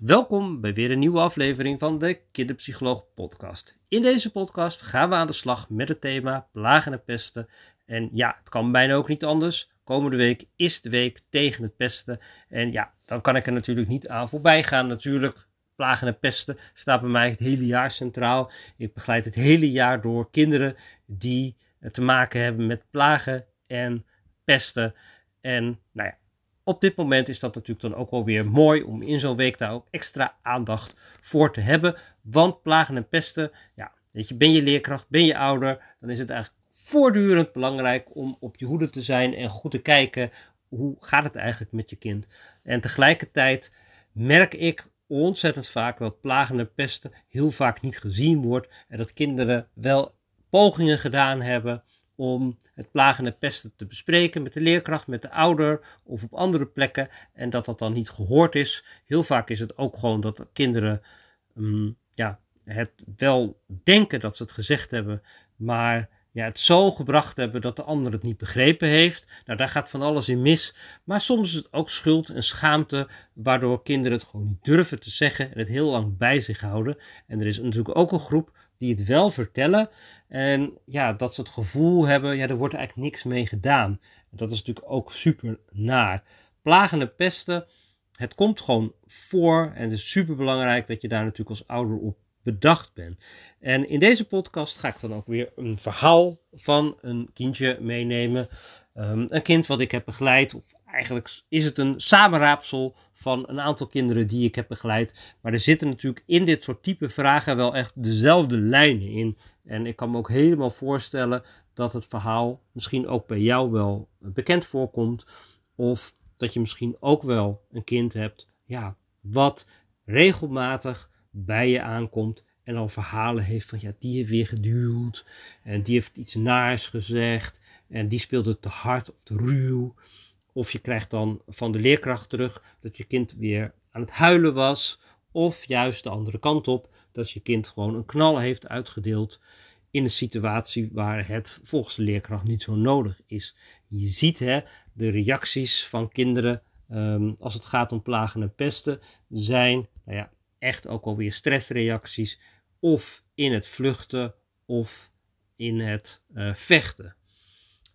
Welkom bij weer een nieuwe aflevering van de Kinderpsycholoog Podcast. In deze podcast gaan we aan de slag met het thema plagen en pesten. En ja, het kan bijna ook niet anders. Komende week is de week tegen het pesten. En ja, dan kan ik er natuurlijk niet aan voorbij gaan. Natuurlijk, plagen en pesten staat bij mij het hele jaar centraal. Ik begeleid het hele jaar door kinderen die te maken hebben met plagen en pesten. En nou ja, op dit moment is dat natuurlijk dan ook wel weer mooi om in zo'n week daar ook extra aandacht voor te hebben. Want plagen en pesten, ja, weet je, ben je leerkracht, ben je ouder, dan is het eigenlijk voortdurend belangrijk om op je hoede te zijn en goed te kijken hoe gaat het eigenlijk met je kind. En tegelijkertijd merk ik ontzettend vaak dat plagen en pesten heel vaak niet gezien wordt en dat kinderen wel pogingen gedaan hebben om het plagen en pesten te bespreken met de leerkracht, met de ouder of op andere plekken en dat dat dan niet gehoord is. Heel vaak is het ook gewoon dat kinderen um, ja, het wel denken dat ze het gezegd hebben, maar ja, het zo gebracht hebben dat de ander het niet begrepen heeft. Nou, daar gaat van alles in mis. Maar soms is het ook schuld en schaamte, waardoor kinderen het gewoon niet durven te zeggen en het heel lang bij zich houden. En er is natuurlijk ook een groep die het wel vertellen. En ja, dat ze het gevoel hebben, ja, er wordt eigenlijk niks mee gedaan. Dat is natuurlijk ook super naar. Plagende pesten, het komt gewoon voor en het is super belangrijk dat je daar natuurlijk als ouder op bedacht bent. En in deze podcast ga ik dan ook weer een verhaal van een kindje meenemen. Um, een kind wat ik heb begeleid, of eigenlijk is het een samenraapsel van een aantal kinderen die ik heb begeleid. Maar er zitten natuurlijk in dit soort type vragen wel echt dezelfde lijnen in. En ik kan me ook helemaal voorstellen dat het verhaal misschien ook bij jou wel bekend voorkomt. Of dat je misschien ook wel een kind hebt, ja, wat regelmatig bij je aankomt en al verhalen heeft van ja, die heeft weer geduwd en die heeft iets naars gezegd en die speelde te hard of te ruw. Of je krijgt dan van de leerkracht terug dat je kind weer aan het huilen was. Of juist de andere kant op, dat je kind gewoon een knal heeft uitgedeeld in een situatie waar het volgens de leerkracht niet zo nodig is. Je ziet hè, de reacties van kinderen um, als het gaat om plagen en pesten zijn nou ja, echt ook alweer stressreacties of in het vluchten of in het uh, vechten.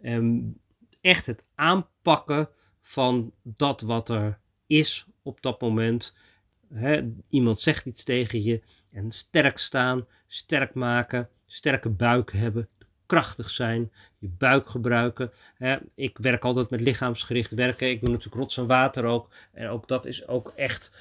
Um, echt het aanpakken van dat wat er is op dat moment. iemand zegt iets tegen je en sterk staan, sterk maken, sterke buik hebben, krachtig zijn, je buik gebruiken. ik werk altijd met lichaamsgericht werken. Ik doe natuurlijk rots en water ook. En ook dat is ook echt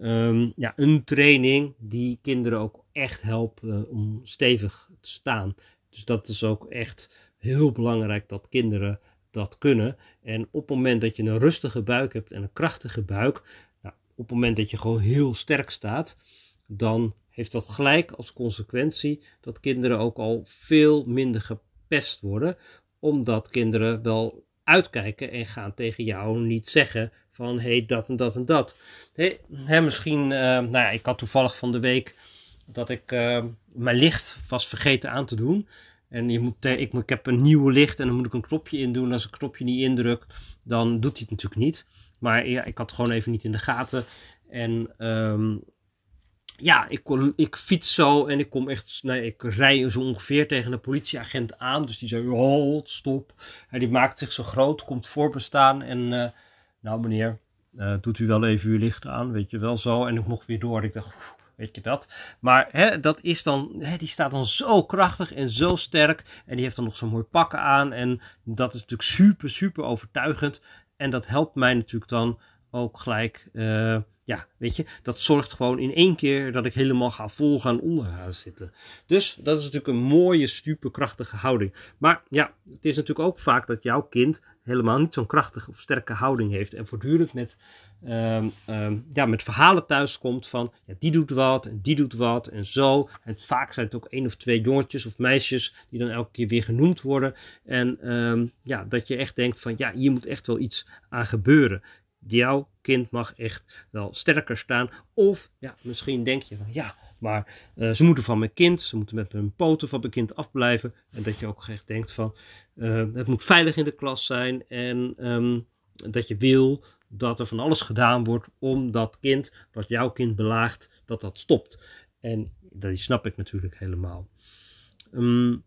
um, ja, een training die kinderen ook echt helpt om stevig te staan. Dus dat is ook echt heel belangrijk dat kinderen dat kunnen. En op het moment dat je een rustige buik hebt en een krachtige buik, nou, op het moment dat je gewoon heel sterk staat, dan heeft dat gelijk als consequentie dat kinderen ook al veel minder gepest worden, omdat kinderen wel uitkijken en gaan tegen jou niet zeggen van hé hey, dat en dat en dat. Hey, misschien, uh, nou ja, ik had toevallig van de week dat ik uh, mijn licht was vergeten aan te doen. En je moet, ik, ik heb een nieuwe licht en dan moet ik een knopje in doen. Als ik een knopje niet indruk, dan doet hij het natuurlijk niet. Maar ja, ik had het gewoon even niet in de gaten. En um, ja, ik, ik fiets zo en ik kom echt, nee, ik rij zo ongeveer tegen een politieagent aan. Dus die zei, halt, stop. En die maakt zich zo groot, komt voorbestaan en, uh, nou meneer, uh, doet u wel even uw licht aan, weet je wel zo. En ik mocht weer door. Ik dacht, weet je dat. Maar hè, dat is dan, hè, die staat dan zo krachtig en zo sterk. En die heeft dan nog zo'n mooi pakken aan. En dat is natuurlijk super, super overtuigend. En dat helpt mij natuurlijk dan ook gelijk. Uh, ja, weet je, dat zorgt gewoon in één keer dat ik helemaal ga vol gaan onder gaan zitten. Dus dat is natuurlijk een mooie, superkrachtige houding. Maar ja, het is natuurlijk ook vaak dat jouw kind helemaal niet zo'n krachtige of sterke houding heeft. En voortdurend met, um, um, ja, met verhalen thuis komt van ja, die doet wat en die doet wat en zo. En vaak zijn het ook één of twee jongetjes of meisjes die dan elke keer weer genoemd worden. En um, ja, dat je echt denkt van ja, hier moet echt wel iets aan gebeuren jouw kind mag echt wel sterker staan. Of ja, misschien denk je van ja, maar uh, ze moeten van mijn kind, ze moeten met hun poten van mijn kind afblijven. En dat je ook echt denkt van uh, het moet veilig in de klas zijn. En um, dat je wil dat er van alles gedaan wordt om dat kind, wat jouw kind belaagt, dat dat stopt. En dat snap ik natuurlijk helemaal. Um,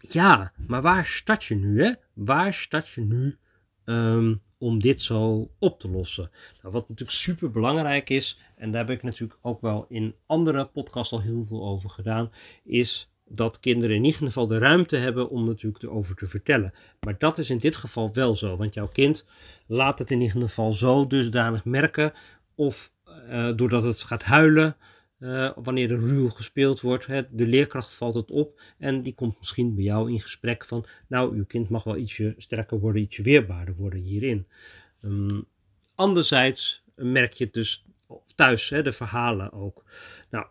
ja, maar waar start je nu? Hè? Waar start je nu um, om dit zo op te lossen? Nou, wat natuurlijk super belangrijk is, en daar heb ik natuurlijk ook wel in andere podcasts al heel veel over gedaan, is dat kinderen in ieder geval de ruimte hebben om natuurlijk erover te vertellen. Maar dat is in dit geval wel zo, want jouw kind laat het in ieder geval zo dusdanig merken, of uh, doordat het gaat huilen, uh, wanneer er ruw gespeeld wordt. Hè, de leerkracht valt het op en die komt misschien bij jou in gesprek van, nou, uw kind mag wel ietsje sterker worden, ietsje weerbaarder worden hierin. Um, anderzijds merk je het dus thuis, hè, de verhalen ook. Nou,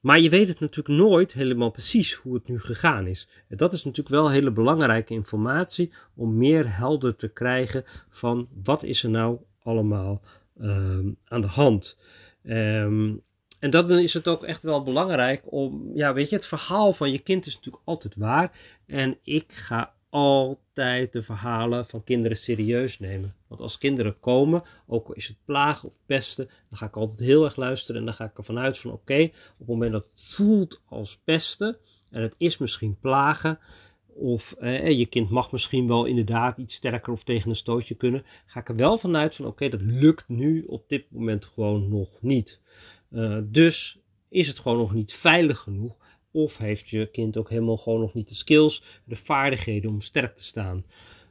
maar je weet het natuurlijk nooit helemaal precies hoe het nu gegaan is. Dat is natuurlijk wel hele belangrijke informatie om meer helder te krijgen van wat is er nou allemaal um, aan de hand. Um, en dan is het ook echt wel belangrijk om, ja, weet je, het verhaal van je kind is natuurlijk altijd waar. En ik ga altijd de verhalen van kinderen serieus nemen. Want als kinderen komen, ook al is het plagen of pesten, dan ga ik altijd heel erg luisteren. En dan ga ik ervan uit van oké, op het moment dat het voelt als pesten, en het is misschien plagen, of eh, je kind mag misschien wel inderdaad iets sterker of tegen een stootje kunnen, ga ik er wel vanuit van oké, dat lukt nu op dit moment gewoon nog niet. Uh, dus is het gewoon nog niet veilig genoeg of heeft je kind ook helemaal gewoon nog niet de skills, de vaardigheden om sterk te staan.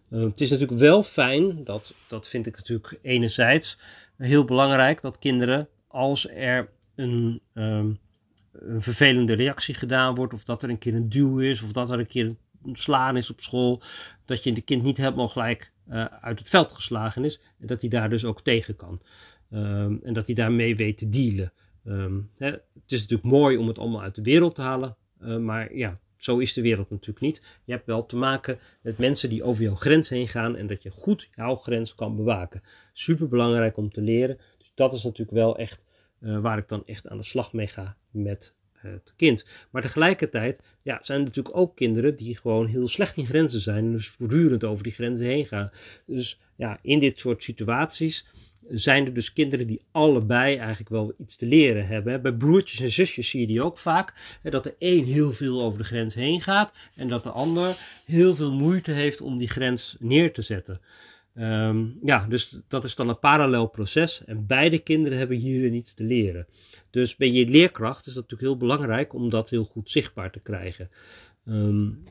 Uh, het is natuurlijk wel fijn, dat, dat vind ik natuurlijk enerzijds heel belangrijk, dat kinderen als er een, um, een vervelende reactie gedaan wordt, of dat er een keer een duw is, of dat er een keer een slaan is op school, dat je de kind niet helemaal gelijk uit het veld geslagen is, en dat hij daar dus ook tegen kan. Um, en dat hij daarmee weet te dealen. Um, hè, het is natuurlijk mooi om het allemaal uit de wereld te halen, uh, maar ja, zo is de wereld natuurlijk niet. Je hebt wel te maken met mensen die over jouw grens heen gaan en dat je goed jouw grens kan bewaken. Super belangrijk om te leren. Dus dat is natuurlijk wel echt uh, waar ik dan echt aan de slag mee ga met het kind. Maar tegelijkertijd ja, zijn er natuurlijk ook kinderen die gewoon heel slecht in grenzen zijn en dus voortdurend over die grenzen heen gaan. Dus ja, in dit soort situaties zijn er dus kinderen die allebei eigenlijk wel iets te leren hebben. Bij broertjes en zusjes zie je die ook vaak. Dat de een heel veel over de grens heen gaat en dat de ander heel veel moeite heeft om die grens neer te zetten. Um, ja, dus dat is dan een parallel proces en beide kinderen hebben hierin iets te leren. Dus bij je leerkracht is dat natuurlijk heel belangrijk om dat heel goed zichtbaar te krijgen. Um,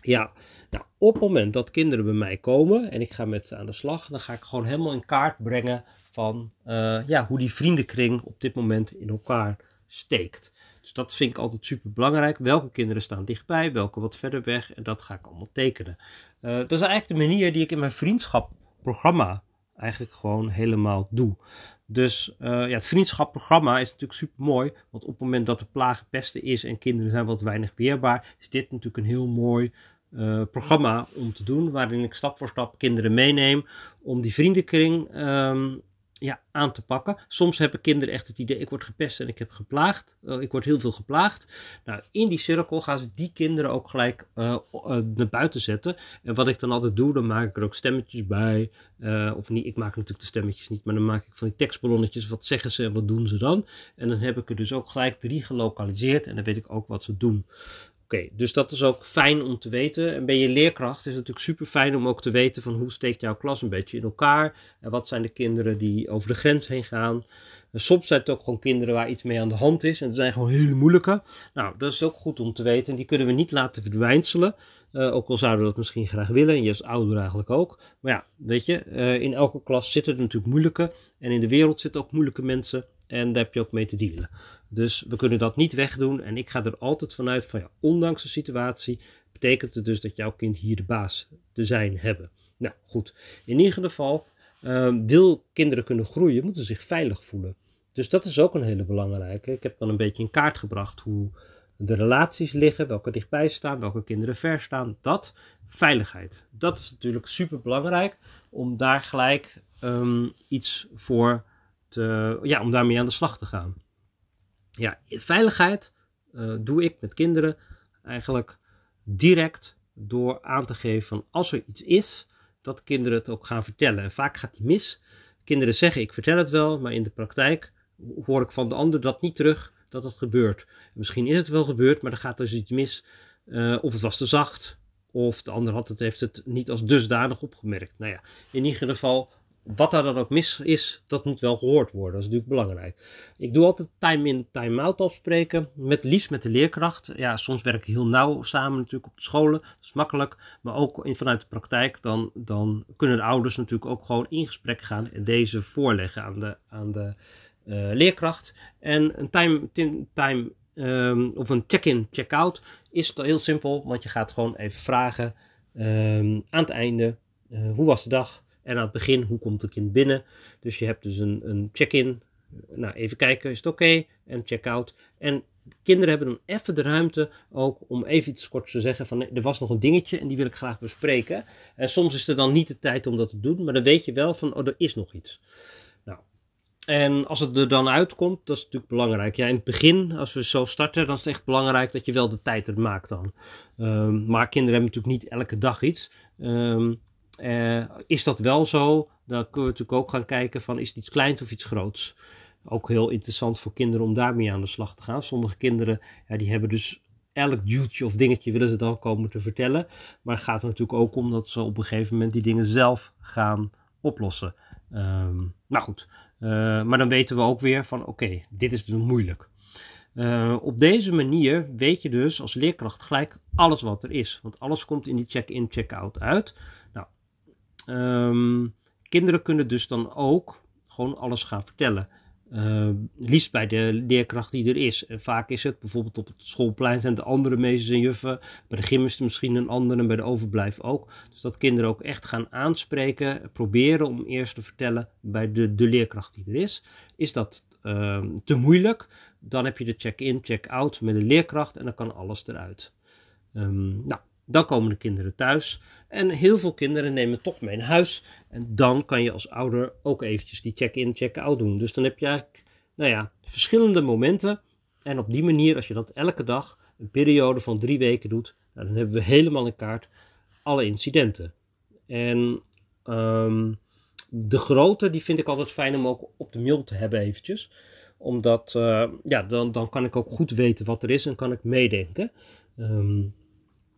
ja, nou, op het moment dat kinderen bij mij komen en ik ga met ze aan de slag, dan ga ik gewoon helemaal in kaart brengen van uh, ja, hoe die vriendenkring op dit moment in elkaar steekt. Dus dat vind ik altijd super belangrijk. Welke kinderen staan dichtbij, welke wat verder weg en dat ga ik allemaal tekenen. Uh, dat is eigenlijk de manier die ik in mijn vriendschapprogramma eigenlijk gewoon helemaal doe. Dus uh, ja, het vriendschapprogramma is natuurlijk super mooi. Want op het moment dat er plagen pesten is en kinderen zijn wat weinig weerbaar, is dit natuurlijk een heel mooi uh, programma om te doen. Waarin ik stap voor stap kinderen meeneem om die vriendenkring um, ja, aan te pakken. Soms hebben kinderen echt het idee, ik word gepest en ik heb geplaagd. Uh, ik word heel veel geplaagd. Nou, in die cirkel gaan ze die kinderen ook gelijk uh, naar buiten zetten. En wat ik dan altijd doe, dan maak ik er ook stemmetjes bij. of niet, ik maak natuurlijk de stemmetjes niet, maar dan maak ik van die tekstballonnetjes. Wat zeggen ze en wat doen ze dan? En dan heb ik er dus ook gelijk drie gelokaliseerd en dan weet ik ook wat ze doen. Oké, dus dat is ook fijn om te weten. En ben je leerkracht is het natuurlijk super fijn om ook te weten van hoe steekt jouw klas een beetje in elkaar. En wat zijn de kinderen die over de grens heen gaan. En soms zijn het ook gewoon kinderen waar iets mee aan de hand is. En dat zijn gewoon hele moeilijke. Nou, dat is ook goed om te weten. En die kunnen we niet laten verdwijnselen. Uh, ook al zouden we dat misschien graag willen. En je als ouder eigenlijk ook. Maar ja, weet je, uh, in elke klas zitten er natuurlijk moeilijke. En in de wereld zitten ook moeilijke mensen. En daar heb je ook mee te dealen. Dus we kunnen dat niet wegdoen. En ik ga er altijd vanuit van ja, ondanks de situatie, betekent het dus dat jouw kind hier de baas te zijn hebben. Nou goed, in ieder geval, uh, wil kinderen kunnen groeien, moeten zich veilig voelen. Dus dat is ook een hele belangrijke. Ik heb dan een beetje in kaart gebracht hoe de relaties liggen, welke dichtbij staan, welke kinderen ver staan. Dat, veiligheid. Dat is natuurlijk super belangrijk om daar gelijk um, iets voor te, ja, om daarmee aan de slag te gaan. Ja, veiligheid uh, doe ik met kinderen eigenlijk direct door aan te geven van als er iets is, dat kinderen het ook gaan vertellen. En vaak gaat die mis. Kinderen zeggen ik vertel het wel, maar in de praktijk hoor ik van de ander dat niet terug dat het gebeurt. Misschien is het wel gebeurd, maar er gaat dus iets mis. Uh, of het was te zacht, of de ander had het, heeft het niet als dusdanig opgemerkt. Nou ja, in ieder geval, wat daar dan ook mis is, dat moet wel gehoord worden. Dat is natuurlijk belangrijk. Ik doe altijd time-in, time-out afspreken. Met liefst met de leerkracht. Ja, soms werk ik heel nauw samen natuurlijk op de scholen. Dat is makkelijk. Maar ook in, vanuit de praktijk, dan, dan kunnen de ouders natuurlijk ook gewoon in gesprek gaan en deze voorleggen aan de, aan de uh, leerkracht. En een time, time um, of een check-in, check-out is heel simpel, want je gaat gewoon even vragen um, aan het einde uh, hoe was de dag en aan het begin hoe komt het kind binnen. Dus je hebt dus een, een check-in, nou even kijken is het oké en check-out. En kinderen hebben dan even de ruimte ook om even iets kort te zeggen van er was nog een dingetje en die wil ik graag bespreken. En soms is er dan niet de tijd om dat te doen, maar dan weet je wel van oh er is nog iets. En als het er dan uitkomt, dat is natuurlijk belangrijk. Ja, in het begin, als we zo starten, dan is het echt belangrijk dat je wel de tijd er maakt dan. Um, maar kinderen hebben natuurlijk niet elke dag iets. Um, uh, is dat wel zo, dan kunnen we natuurlijk ook gaan kijken van is het iets kleins of iets groots. Ook heel interessant voor kinderen om daarmee aan de slag te gaan. Sommige kinderen, ja, die hebben dus elk duwtje of dingetje willen ze dan komen te vertellen. Maar het gaat er natuurlijk ook om dat ze op een gegeven moment die dingen zelf gaan oplossen. Um, nou goed, uh, maar dan weten we ook weer van oké, dit is dus moeilijk. Uh, op deze manier weet je dus als leerkracht gelijk alles wat er is. Want alles komt in die check-in, check-out uit. Nou, um, kinderen kunnen dus dan ook gewoon alles gaan vertellen. Uh, liefst bij de leerkracht die er is. Vaak is het bijvoorbeeld op het schoolplein zijn de andere meesters en juffen. Bij de gym is misschien een ander en bij de overblijf ook. Dus dat kinderen ook echt gaan aanspreken, proberen om eerst te vertellen bij de, de leerkracht die er is. Is dat uh, te moeilijk? Dan heb je de check-in, check-out met de leerkracht en dan kan alles eruit. Nou, dan komen de kinderen thuis. En heel veel kinderen nemen toch mee naar huis. En dan kan je als ouder ook eventjes die check-in, check-out doen. Dus dan heb je eigenlijk, nou ja, verschillende momenten. En op die manier, als je dat elke dag, een periode van drie weken doet, nou, dan hebben we helemaal in kaart alle incidenten. En um, de grote, die vind ik altijd fijn om ook op de mail te hebben eventjes. Omdat, uh, ja, dan, dan kan ik ook goed weten wat er is en kan ik meedenken. Um,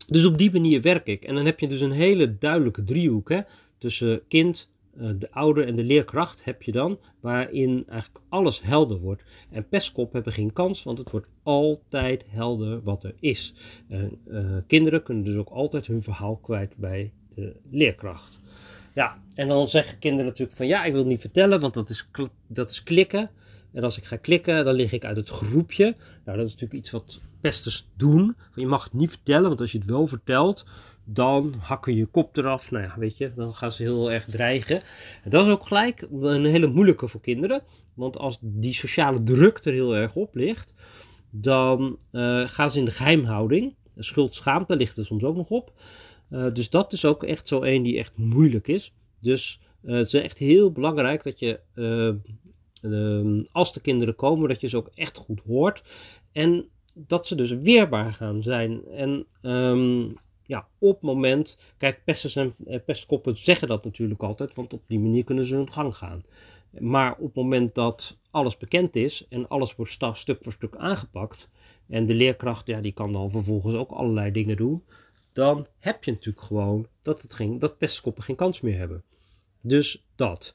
dus op die manier werk ik. En dan heb je dus een hele duidelijke driehoek hè, tussen kind, eh, de ouder en de leerkracht heb je dan, waarin eigenlijk alles helder wordt. En pestkop hebben geen kans, want het wordt altijd helder wat er is. Uh, kinderen kunnen dus ook altijd hun verhaal kwijt bij de leerkracht. Ja, en dan zeggen kinderen natuurlijk van ja, ik wil het niet vertellen, want dat is, dat is klikken. En als ik ga klikken, dan lig ik uit het groepje. Nou, dat is natuurlijk iets wat pesters doen. Je mag het niet vertellen, want als je het wel vertelt, dan hakken je kop eraf. Nou ja, weet je, dan gaan ze heel erg dreigen. En dat is ook gelijk een hele moeilijke voor kinderen. Want als die sociale druk er heel erg op ligt, dan uh, gaan ze in de geheimhouding. Schuld, schaamte ligt er soms ook nog op. Uh, dus dat is ook echt zo een die echt moeilijk is. Dus uh, het is echt heel belangrijk dat je, als de kinderen komen, dat je ze ook echt goed hoort. En dat ze dus weerbaar gaan zijn. En um, ja, op moment, kijk, pesters en eh, pestkoppen zeggen dat natuurlijk altijd, want op die manier kunnen ze hun gang gaan. Maar op het moment dat alles bekend is en alles wordt stuk voor stuk aangepakt, en de leerkracht, ja, die kan dan vervolgens ook allerlei dingen doen, dan heb je natuurlijk gewoon dat, het geen, dat pestkoppen geen kans meer hebben. Dus dat.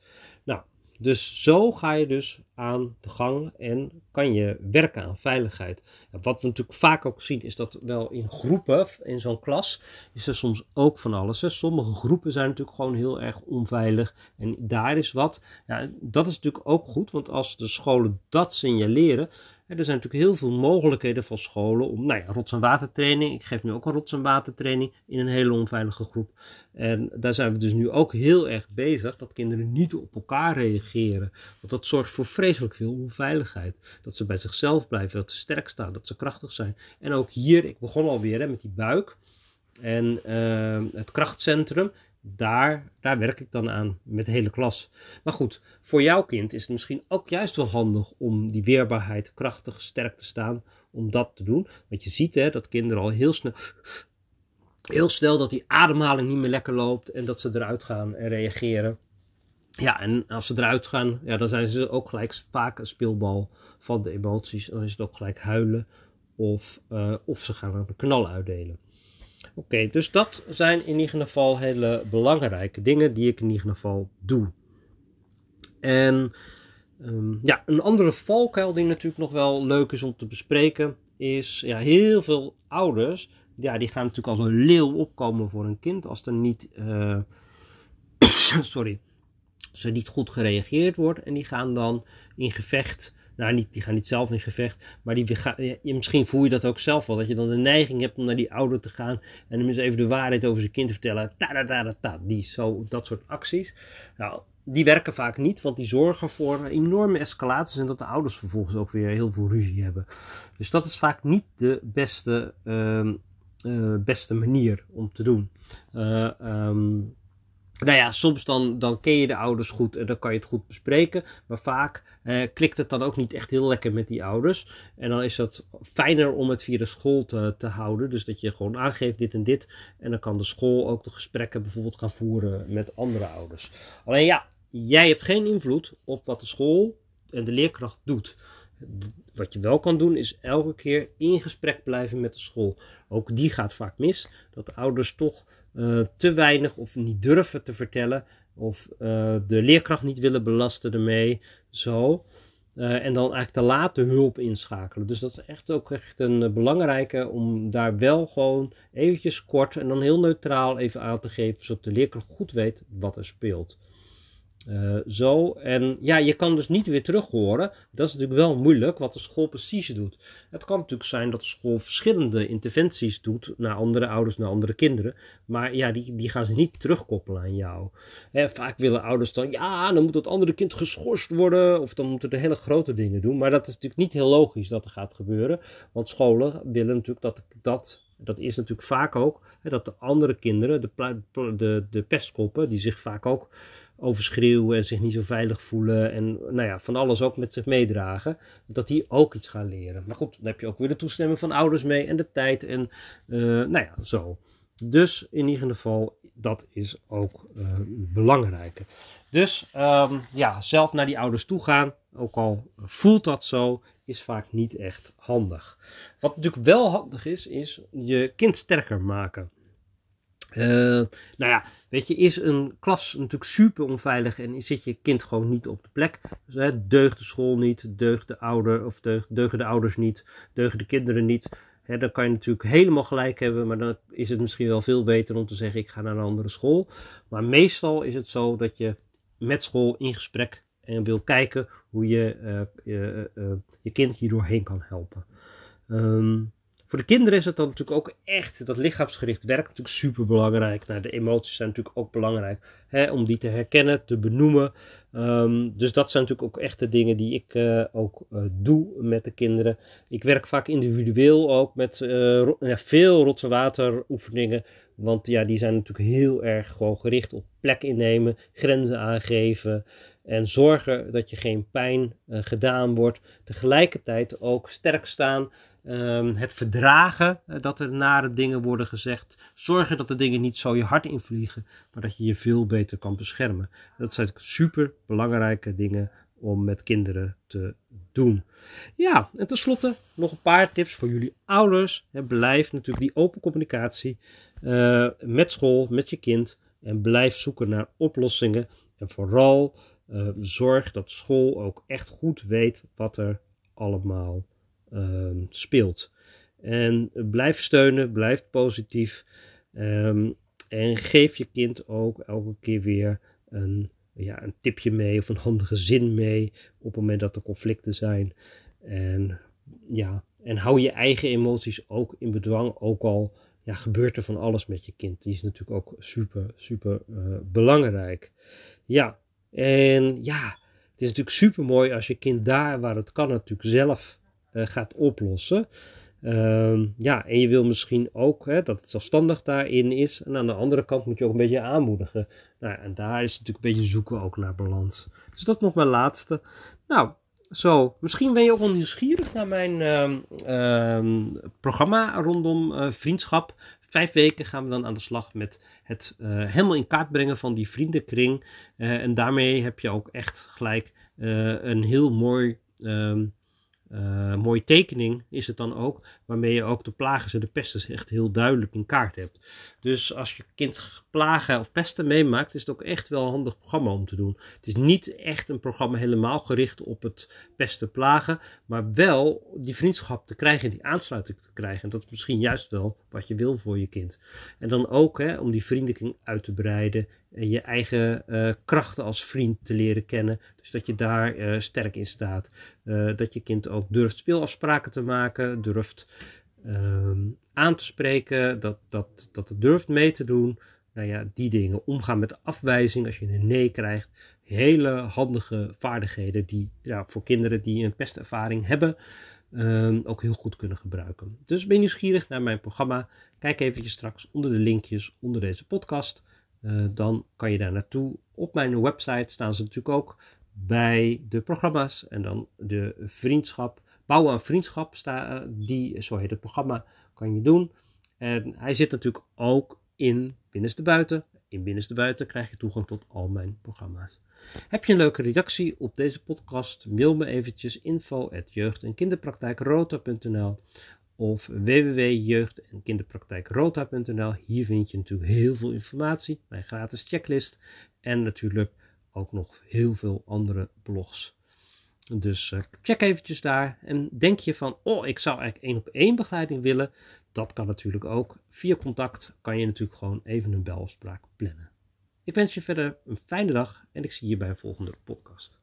Dus zo ga je dus aan de gang en kan je werken aan veiligheid. Wat we natuurlijk vaak ook zien is dat wel in groepen, in zo'n klas, is er soms ook van alles. Hè. Sommige groepen zijn natuurlijk gewoon heel erg onveilig en daar is wat. Ja, dat is natuurlijk ook goed, want als de scholen dat signaleren, er zijn natuurlijk heel veel mogelijkheden van scholen om, nou ja, rots- en watertraining. Ik geef nu ook een rots- en watertraining in een hele onveilige groep. En daar zijn we dus nu ook heel erg bezig dat kinderen niet op elkaar reageren. Want dat zorgt voor vreselijk veel onveiligheid. Dat ze bij zichzelf blijven, dat ze sterk staan, dat ze krachtig zijn. En ook hier, ik begon alweer hè, met die buik en uh, het krachtcentrum daar, daar werk ik dan aan met de hele klas. Maar goed, voor jouw kind is het misschien ook juist wel handig om die weerbaarheid krachtig, sterk te staan, om dat te doen. Want je ziet hè, dat kinderen al heel snel heel snel dat die ademhaling niet meer lekker loopt en dat ze eruit gaan en reageren. Ja, en als ze eruit gaan, ja, dan zijn ze ook gelijk vaak een speelbal van de emoties. Dan is het ook gelijk huilen of, uh, of ze gaan een knal uitdelen. Oké, dus dat zijn in ieder geval hele belangrijke dingen die ik in ieder geval doe. En um, ja, een andere valkuil die natuurlijk nog wel leuk is om te bespreken, is ja, heel veel ouders, ja, die gaan natuurlijk als een leeuw opkomen voor een kind als er niet, uh, sorry, ze niet goed gereageerd wordt en die gaan dan in gevecht nou, niet, die gaan niet zelf in gevecht, maar die misschien voel je dat ook zelf wel. Dat je dan de neiging hebt om naar die ouder te gaan en hem eens even de waarheid over zijn kind te vertellen. Ta, ta, ta, ta, die, zo, dat soort acties. Nou, die werken vaak niet, want die zorgen voor enorme escalaties en dat de ouders vervolgens ook weer heel veel ruzie hebben. Dus dat is vaak niet de beste, uh, uh, beste manier om te doen. Uh, nou ja, soms dan, dan ken je de ouders goed en dan kan je het goed bespreken. Maar vaak eh, klikt het dan ook niet echt heel lekker met die ouders. En dan is het fijner om het via de school te, te houden. Dus dat je gewoon aangeeft dit en dit. En dan kan de school ook de gesprekken bijvoorbeeld gaan voeren met andere ouders. Alleen ja, jij hebt geen invloed op wat de school en de leerkracht doet. Wat je wel kan doen is elke keer in gesprek blijven met de school. Ook die gaat vaak mis. Dat de ouders toch uh, te weinig of niet durven te vertellen. Of uh, de leerkracht niet willen belasten ermee. Zo. Uh, en dan eigenlijk te laat de hulp inschakelen. Dus dat is echt ook echt een belangrijke om daar wel gewoon eventjes kort en dan heel neutraal even aan te geven. Zodat de leerkracht goed weet wat er speelt. Uh, zo. En ja, je kan dus niet weer terug horen. Dat is natuurlijk wel moeilijk wat de school precies doet. Het kan natuurlijk zijn dat de school verschillende interventies doet naar andere ouders, naar andere kinderen. Maar ja, die, die gaan ze niet terugkoppelen aan jou. Hè, vaak willen ouders dan, ja, dan moet dat andere kind geschorst worden. Of dan moeten de hele grote dingen doen. Maar dat is natuurlijk niet heel logisch dat er gaat gebeuren. Want scholen willen natuurlijk dat, dat dat is natuurlijk vaak ook hè, dat de andere kinderen, de, de, de pestkoppen, die zich vaak ook overschreeuwen en zich niet zo veilig voelen en nou ja, van alles ook met zich meedragen, dat die ook iets gaan leren. Maar goed, dan heb je ook weer de toestemming van ouders mee en de tijd en uh, nou ja, zo. Dus in ieder geval, dat is ook uh, belangrijk. Dus um, ja, zelf naar die ouders toe gaan, ook al voelt dat zo, is vaak niet echt handig. Wat natuurlijk wel handig is, is je kind sterker maken. Uh, nou ja, weet je, is een klas natuurlijk super onveilig en zit je kind gewoon niet op de plek. Dus hè, deugt de school niet, deugt de ouder, of deugen de ouders niet, deugen de kinderen niet. Hè, dan kan je natuurlijk helemaal gelijk hebben, maar dan is het misschien wel veel beter om te zeggen: ik ga naar een andere school. Maar meestal is het zo dat je met school in gesprek en wil kijken hoe je uh, je, uh, je kind hierdoorheen kan helpen. Um, voor de kinderen is het dan natuurlijk ook echt, dat lichaamsgericht werk natuurlijk super belangrijk. Nou, de emoties zijn natuurlijk ook belangrijk hè, om die te herkennen, te benoemen. Um, dus dat zijn natuurlijk ook echt de dingen die ik uh, ook uh, doe met de kinderen. Ik werk vaak individueel ook met uh, ja, veel rots- en water oefeningen. Want ja, die zijn natuurlijk heel erg gewoon gericht op plek innemen, grenzen aangeven. En zorgen dat je geen pijn gedaan wordt. Tegelijkertijd ook sterk staan Um, het verdragen uh, dat er nare dingen worden gezegd. Zorgen dat de dingen niet zo je hart invliegen, maar dat je je veel beter kan beschermen. Dat zijn super belangrijke dingen om met kinderen te doen. Ja, en tenslotte nog een paar tips voor jullie ouders. Blijf natuurlijk die open communicatie uh, met school, met je kind. En blijf zoeken naar oplossingen. En vooral uh, zorg dat school ook echt goed weet wat er allemaal um, speelt. En blijf steunen, blijf positief. Um, en geef je kind ook elke keer weer een, ja, een tipje mee of een handige zin mee op het moment dat er conflicten zijn. En, ja, en hou je eigen emoties ook in bedwang, ook al ja, gebeurt er van alles met je kind. Die is natuurlijk ook super, super uh, belangrijk. Ja, en ja, het is natuurlijk super mooi als je kind daar waar het kan natuurlijk zelf uh, gaat oplossen. Uh, ja, en je wil misschien ook hè, dat het zelfstandig daarin is. En aan de andere kant moet je ook een beetje aanmoedigen. Nou, en daar is natuurlijk een beetje zoeken ook naar balans. Dus dat is nog mijn laatste. Nou, zo, misschien ben je ook wel nieuwsgierig naar mijn uh, programma rondom uh, vriendschap. Vijf weken gaan we dan aan de slag met het uh, helemaal in kaart brengen van die vriendenkring. Uh, en daarmee heb je ook echt gelijk uh, een heel mooi um, mooie tekening is het dan ook, waarmee je ook de plagers en de pesten echt heel duidelijk in kaart hebt. Dus als je kind plagen of pesten meemaakt, is het ook echt wel een handig programma om te doen. Het is niet echt een programma helemaal gericht op het pesten plagen, maar wel die vriendschap te krijgen en die aansluiting te krijgen. En dat is misschien juist wel wat je wil voor je kind. En dan ook hè, om die vriendenkring uit te breiden en je eigen uh, krachten als vriend te leren kennen. Dus dat je daar uh, sterk in staat. Uh, dat je kind ook durft speelafspraken te maken, durft ehm, aan te spreken, dat, dat, dat het durft mee te doen. Nou ja, die dingen. Omgaan met afwijzing als je een nee krijgt. Hele handige vaardigheden die ja, voor kinderen die een pestervaring hebben. Um, ook heel goed kunnen gebruiken. Dus ben je nieuwsgierig naar mijn programma? Kijk eventjes straks onder de linkjes onder deze podcast. Uh, dan kan je daar naartoe. Op mijn website staan ze natuurlijk ook bij de programma's en dan de vriendschap. Bouwen aan vriendschap, sta, die, zo heet het programma, kan je doen. En hij zit natuurlijk ook in Binnenste Buiten. In Binnenste Buiten krijg je toegang tot al mijn programma's. Heb je een leuke redactie op deze podcast? Mail me eventjes info at jeugd- en kinderpraktijkrota.nl of www.jeugd- en kinderpraktijkrota.nl. Hier vind je natuurlijk heel veel informatie, mijn gratis checklist en natuurlijk ook nog heel veel andere blogs. Dus uh, check eventjes daar. En denk je van, oh, ik zou eigenlijk één op één begeleiding willen. Dat kan natuurlijk ook. Via contact kan je natuurlijk gewoon even een belafspraak plannen. Ik wens je verder een fijne dag en ik zie je bij een volgende podcast.